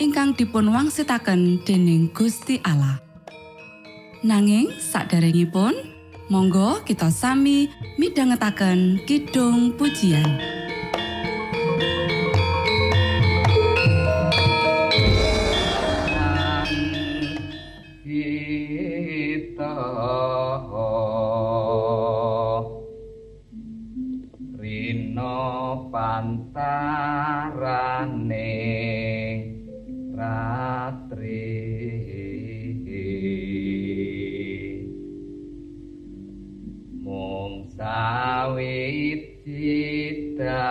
ingkang dipun wangsitaken dening Gusti Allah. Nanging saderengipun, monggo kita sami midhangetaken kidung pujian. rino pantarane awit citawa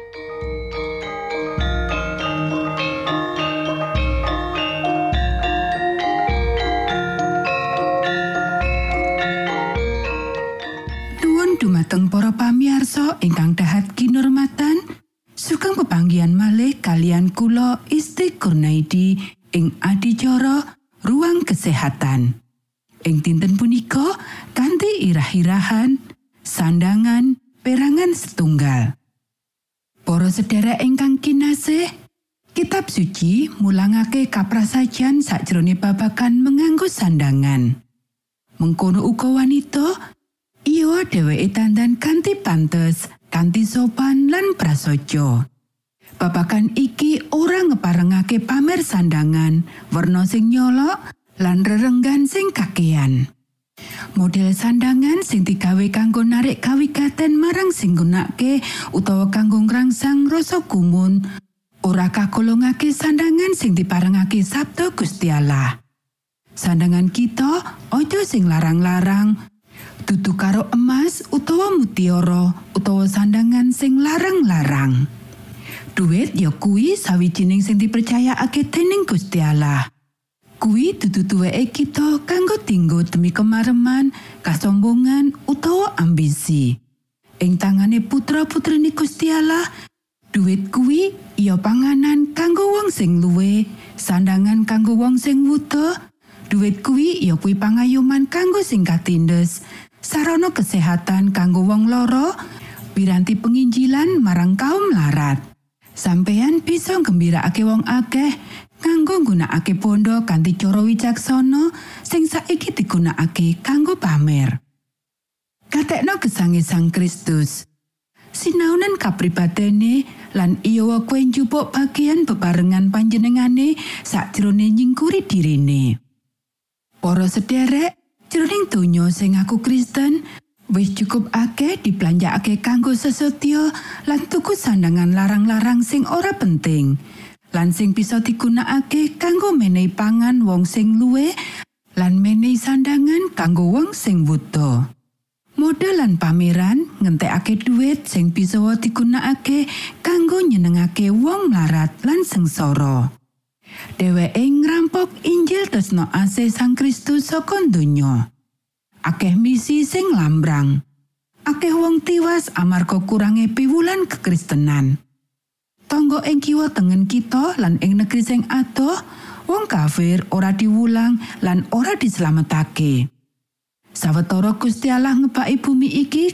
dumateng para pamiarsa ingkang dahat kinurmatan sugeng pepanggihan malih kalian kula Isti Kurnaidi ing adicara ruang kesehatan ing dinten punika kanthi irah-irahan sandangan perangan setunggal Para sedherek ingkang kinasih Kitab suci mulangake kaprasajan sakjroning babagan menganggo sandangan. Mengkono uga wanita, iya dheweke tandan kanthi pantes, kanthi sopan lan prasaja. Babagan iki ora ngeparengake pamer sandangan, werna sing nyolok lan rerenggan sing kakean. Model sandangan sing digawe kanggo narik kawigaten marang sing nggunakake utawa kanggo ngrangsang rasa gumun ora kagolongake sandangan sing diparengake Sabda Gusti Allah. Sandangan kita aja sing larang-larang, dudu karo emas utawa mutiara utawa sandangan sing larang-larang. Duit ya kuwi sawijining sing dipercayakake dening Gusti Allah. Kuwi dudu duweke kita kanggo tinggo demi kemareman, kasombongan utawa ambisi. Ing tangane putra-putrine Gusti Allah, duit kuwi ya panganan kanggo wong sing luwe, sandangan kanggo wong sing wuda, duit kuwi ya kuwi pangayoman kanggo sing katindes, sarana kesehatan kanggo wong loro, piranti penginjilan marang kaum larat. Sampeyan bisa nggembirakake wong akeh nganggo nggunakake bondo kanthi cara wicaksana sing saiki digunakake kanggo pamer. Katekno gesange Sang Kristus. Sinaunan kapribadene lan iya kowe njupuk bagian bebarengan panjenengane sakjroning nyingkuri dirine. Para sederek, jroning donya sing aku Kristen, wis cukup akeh diplanjakake kanggo sesetya lan tuku sandangan larang-larang sing ora penting. lan sing bisa digunakake kanggo menehi pangan wong sing luwe lan menehi sandangan kanggo wong sing wuda. Model lan pameran ngentekake dhuwit sing bisa digunakake kanggo nyenengake wong larat lan sengsara. Dheweke ngrampok Injil tresno asih Sang Kristus saka donya. Akeh misi sing lambrang. Akeh wong tiwas amarga kurange piwulan kekristenan. Tangga ing kiwa tengen kita lan ing negeri sing adoh, wong kafir ora diwulang lan ora dislametake. Sawetara Gusti Allah ngebaki bumi iki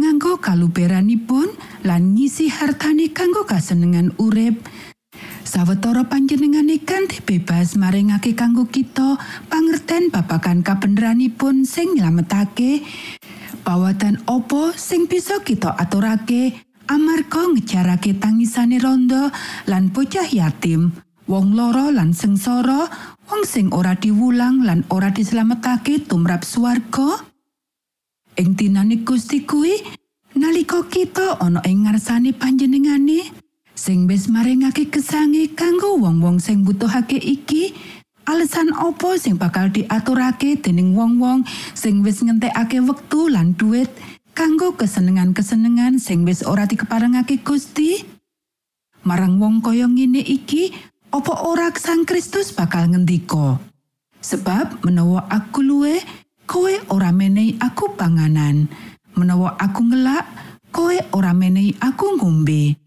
nganggo kaluberanipun lan ngisi hartane kanggo kasenengan urip. Sawetara panjenengane kanthi bebas maringake kanggo kita pangerten babagan kabeneranipun sing nyelametake. Pawatan opo sing bisa kita aturake amarga ngejarake tangisane rondo lan bocah yatim, wong loro lan sengsara, wong sing ora diwulang lan ora dislametake tumrap swarga. Ing dinane Gusti kuwi, nalika kita ana ing ngarsane panjenengane, sing wis maringake kesange kanggo wong-wong sing butuhake iki, alasan opo sing bakal diaturake dening wong-wong sing wis ngentekake wektu lan duit kanggo kesenengan-kesenengan sing wis ora dikeparengake Gusti? Marang wong kaya ngene iki opo ora Sang Kristus bakal ngendika? Sebab menawa aku luwe kowe ora menehi aku panganan. Menawa aku ngelak kowe ora menehi aku ngombe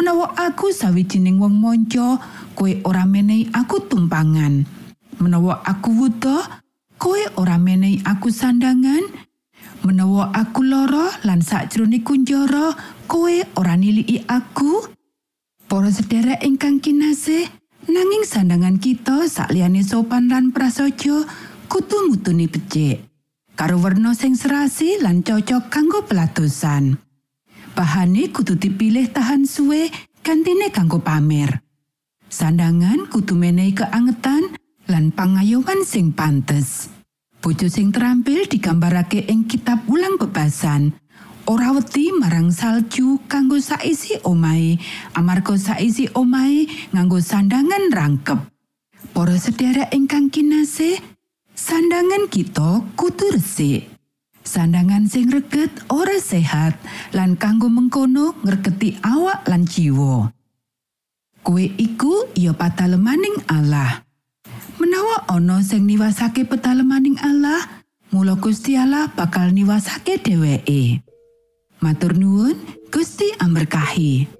menawa aku sawijining wong monco kowe ora menehi aku tumpangan. Menawa aku wuda kowe ora menehi aku sandangan. Menawa aku lara lan sakjroning kunjara kowe ora niliki aku. Para sedherek ingkang kinasih nanging sandangan kita sakliyane sopan lan prasaja kudu mutuni becik. Karo werna sing serasi lan cocok kanggo pelatusan bahane kudu dipilih tahan suwe gantine kanggo pamer sandangan kudu menehi keangetan lan pangayoman sing pantes. Bojo sing terampil digambarake ing kitab ulang bebasan. Ora wedi marang salju kanggo saisi omahe, amarga saisi omahe nganggo sandangan rangkep. Para sedherek ingkang kinasih, sandangan kita kudu resik. Sandangan sing reget ora sehat lan kanggo mengkono ngregeti awak lan jiwa. Kue iku ya patalemaning Allah. Menawa ana sing niwasake petalemaning Allah, mula Gusti Allah bakal niwasake dheweke. Matur nuwun, Gusti amberkahi.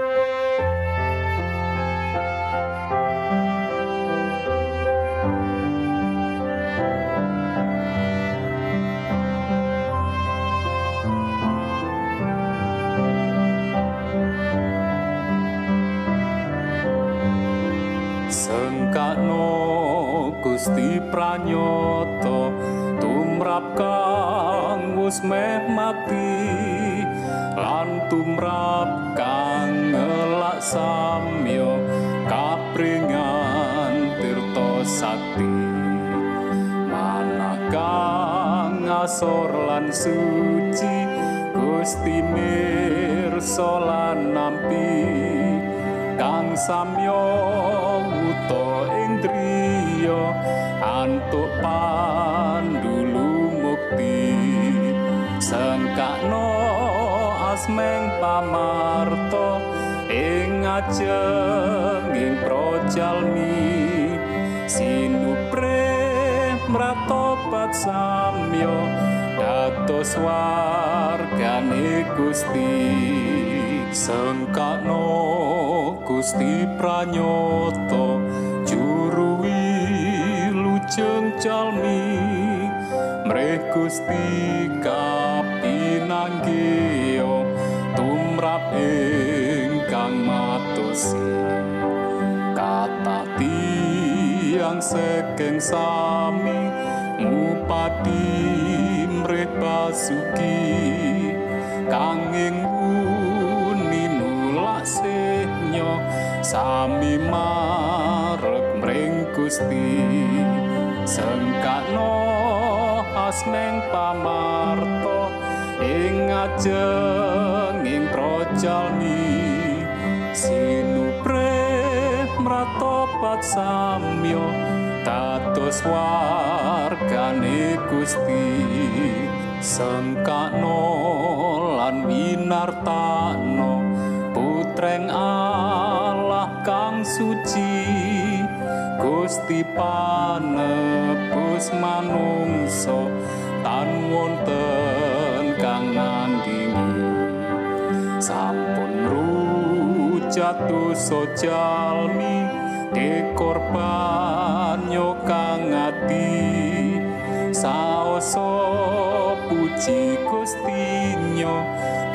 Wis meh mati lan tumrap kang ngelak samyo kapringan tirta sakti. Manah kang asor lan suci Gusti mirsa lan nampi kang samyo wuto ing antuk sengkakno asmeng pamarto ing ajenging projalmi. Sinupre mratobat samyo dados wargane Gusti. Sengkakno Gusti pranyoto juru wilujeng jalmi mreh Gusti kapinanggih tumrap ingkang matosi kata tiang sekeng sami ngupati mreh basuki. Kanging uni nulak senyo sami marep mring Gusti. Sengkakno asmeng pamarto ing ajenging projalmi sinupre mratobat samyo dados wargane Gusti. Sengkakno lan winartano putreng Allah kang suci Gusti panebus manungso tan wonten kang nandingi. Sampun rujatuh sojalmi dekorban yo kang ati. Saoso puji Gustinyo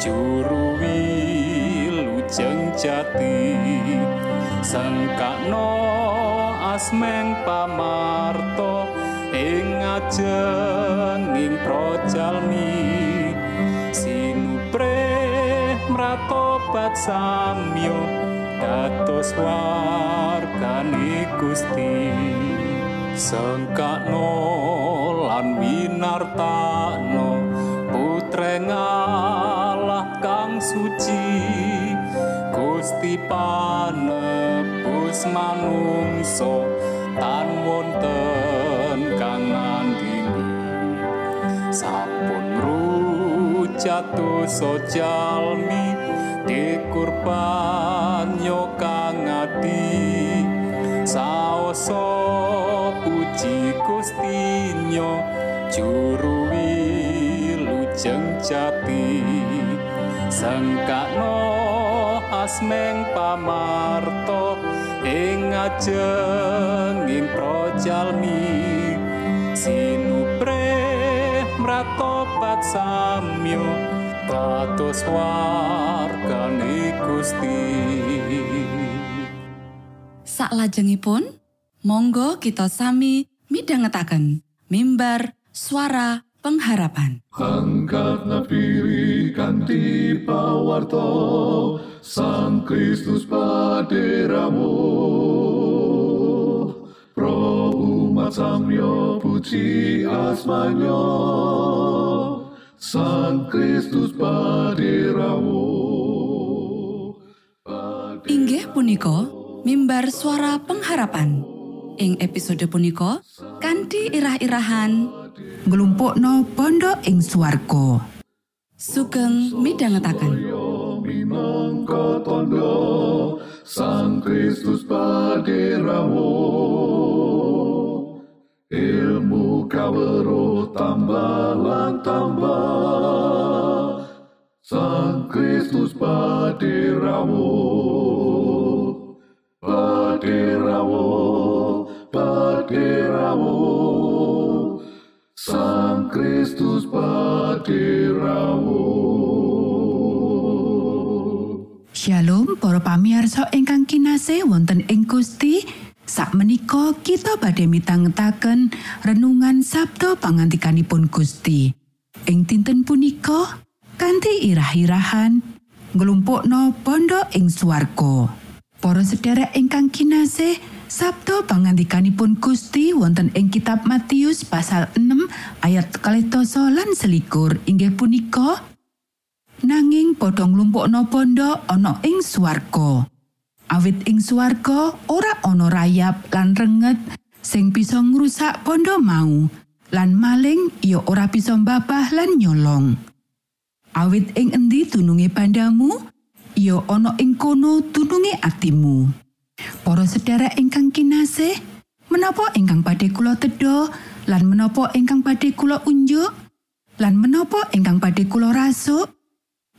juru wilujeng jati. Sengkakno asmeng pamarto ing ajenging projalmi sinupre mratobat samyo dados wargane Gusti. Sengkakno lan winartano putreng Allah kang suci Gusti panebus dados manungsa tan wonten sampun rujatuh sojalmi dikurban yo kang ati. Saoso puji gustinyo juru wilujeng jati. Sengkakno asmeng pamarto ing ajenging projalmi. Sinupre mratobat samyo dados wargane Gusti Saklajengipun, monggo kita sami midhangetaken mimbar suara pengharapan. Angkat napiri kanti pawarto Sang Kristus paderamu Pro samyo puji asmanyo Sang Kristus paderamu Inggih punika mimbar suara pengharapan. Ing episode punika kanthi irah-irahan nglumpukno bondo ing swarga. sugeng midhangetaken. minangka tondo Sang Kristus paderamu ilmu kawero tambah lan tambah. Sang Kristus paderamu paderamu paderamu Sang Kristus paderamu Shalom para pamirsa ingkang kinasih wonten ing Gusti. Sakmenika kita badhe mitangetaken renungan Sabda pangantikanipun Gusti. Ing dinten punika kanthi irah-irahan nglumpukno bondo ing swarga. Para sedherek ingkang kinasih, Sabda pangantikanipun Gusti wonten ing kitab Matius pasal 6 ayat 12 lan selikur inggih punika nanging padha nglumpukna bondo ana ing swarga. Awit ing swarga ora ana rayap lan renget sing bisa ngrusak bondo mau, lan maling ya ora bisa mbabah lan nyolong. Awit ing endi dununge bandamu, ya ana ing kono dununge atimu. Para sedherek ingkang kinasih, menapa ingkang badhe kula tedha lan menapa ingkang badhe kula unjuk lan menapa ingkang badhe kula rasuk?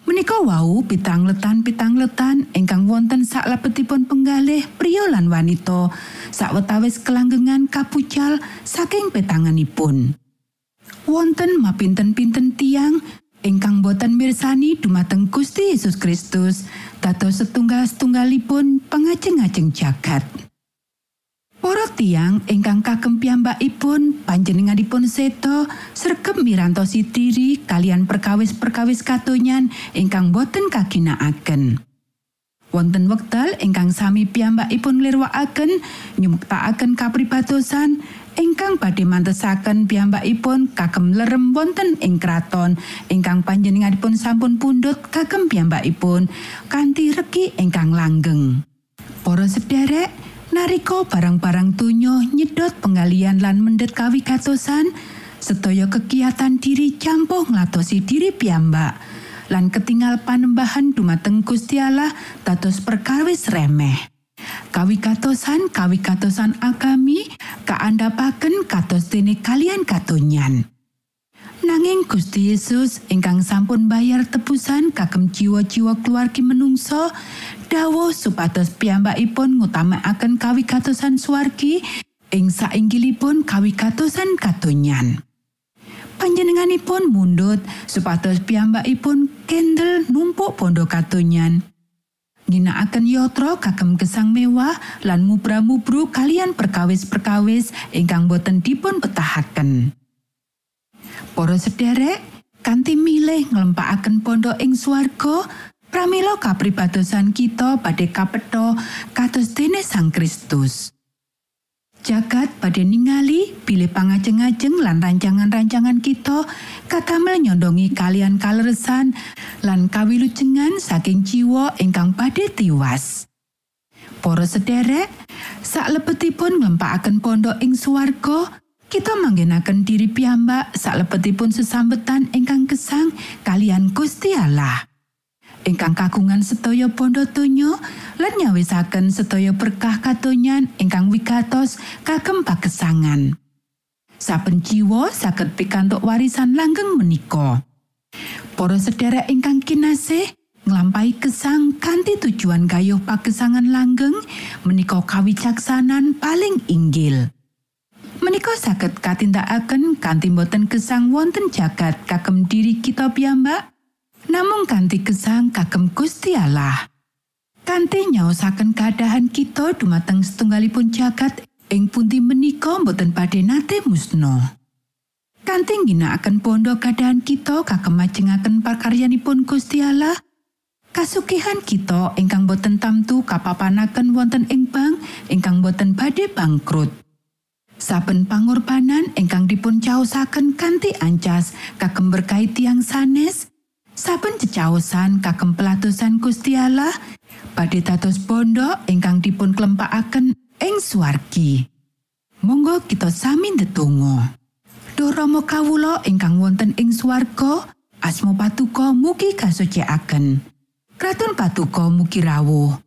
Menika wau pitangletan-pitangletan ingkang wonten saklebetipun penggalih pria lan wanita sawetawis kelanggengan kapucal saking petanganipun. Wonten mapinten-pinten tiang ingkang boten mirsani dumateng Gusti Yesus Kristus dados setunggal-setunggalipun pangajeng-ajeng jagat. Para tiang ingkang kagem piyambakipun panjenenganipun seto sregep mirantosi diri kalian perkawis-perkawis katonyan ingkang boten kaginakaken. Wonten wekdal ingkang sami piyambakipun nglirwakaken nyumuktakaken kapribatosan ingkang badhe mantesaken piyambakipun kagem lerem wonten ing kraton ingkang panjenenganipun sampun pundhut kagem piyambakipun kanthi regi ingkang langgeng. Para sederek, nariko barang-barang donya nyedot penggalian lan mendet kawigatosan, sedaya kegiatan diri campuh nglatosi diri piyambak lan ketinggal panembahan dumateng Gusti Allah dados perkawis remeh. Kawigatosan kawigatosan agami kaandhapaken kados dene kalian katonyan. Nanging Gusti Yesus ingkang sampun bayar tebusan kagem jiwa-jiwa keluargi menungso dawuh supados piyambakipun ngutamakaken kawigatosan swargi ing sainggilipun kawigatosan katonyan. Panjenenganipun mundut supados piyambakipun kendel numpuk bondo katonyan. Ginakaken yatra kagem gesang mewah lan mubra-mubru kalian perkawis-perkawis ingkang boten dipun petahaken. Para sederek, kanthi milih nglempakaken pondok ing swarga, pramila kapribadosan kita badhe kapetha kados dene Sang Kristus. Jagat badhe ningali bilih pangajeng-ajeng lan rancangan-rancangan kita katamel nyondongi kalian kaleresan lan kawilujengan saking jiwa ingkang badhe tiwas. Para sederek, saklebetipun nglempakaken pondok ing swarga, kita manggenaken diri piyambak saklebetipun sesambetan ingkang gesang kalian Gusti Allah. Ingkang kagungan sedaya bondo donya lan nyawisaken sedaya berkah katonyan ingkang wigatos kagem pagesangan. Saben jiwa saged pikantuk warisan langgeng menika. Para sedherek ingkang kinasih, nglampahi gesang kanthi tujuan gayuh pagesangan langgeng menika kawicaksanan paling inggil. Menika saged katindakaken kanthi boten gesang wonten jagat kagem diri kita piyambak, namung kanthi gesang kagem Gusti Allah. Kanthi nyaosaken keadahan kita dumateng setunggalipun jagat ing pundi menika boten badhe nate musna. Kanthi ngginakaken pondo keadaan kita kagem majengaken pakaryanipun Gusti Allah, kasugihan kita ingkang boten tamtu kapapanaken wonten ing bank ingkang boten badhe bangkrut. Saben pangorbanan ingkang dipun caosaken kanthi ancas kagem berkait tiang sanes, saben cecaosan kagem pelatusan Gusti Allah badhe dados bondo ingkang dipun klempakaken ing swargi. Monggo kita sami ndedonga. Duh Rama kawula ingkang wonten ing swarga, asma patuko mugi kasucikaken. Kraton patuko mugi rawuh.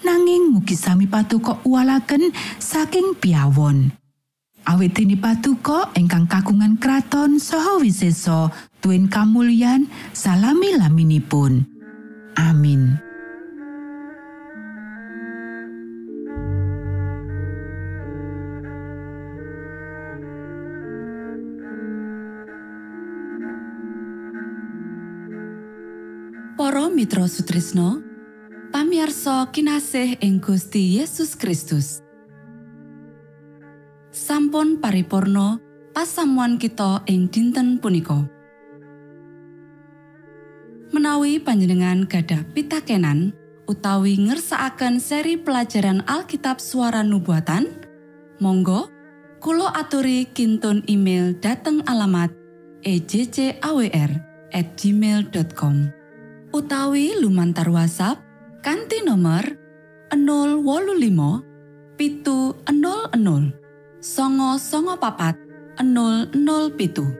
Nanging mugi sami patuko uwalaken saking piawon. Awit dene patuko ingkang kagungan kraton saha wisesa tuwin kamulyan salami laminipun. Amin. Para Mitra Sutrisno, pamiarsa kinasih ing Gusti Yesus Kristus. Sampun paripurno pasamuan kita ing dinten punika. Menawi panjenengan gadah pitakenan utawi ngersakaken seri pelajaran Alkitab suara nubuatan, monggo Kulo aturi kintun email dateng alamat ejcawr gmail.com. utawi lumantar WhatsApp kanti nomor 025 pitu 00 songo songo papat 00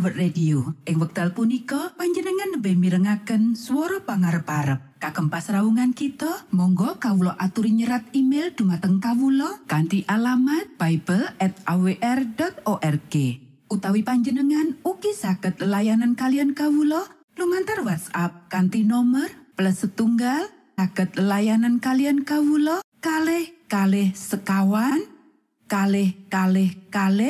World Radio. Ing wekdal punika panjenengan lebih mirengaken swara pangarep-arep. Kagem pasraungan kita, monggo kawula aturi nyerat email dumateng kawula kanthi alamat bible@awr.org. Utawi panjenengan ugi saged layanan kalian kawula lumantar WhatsApp kanthi nomor plus setunggal saged layanan kalian kawula kalih kalih sekawan kalih kalih kalih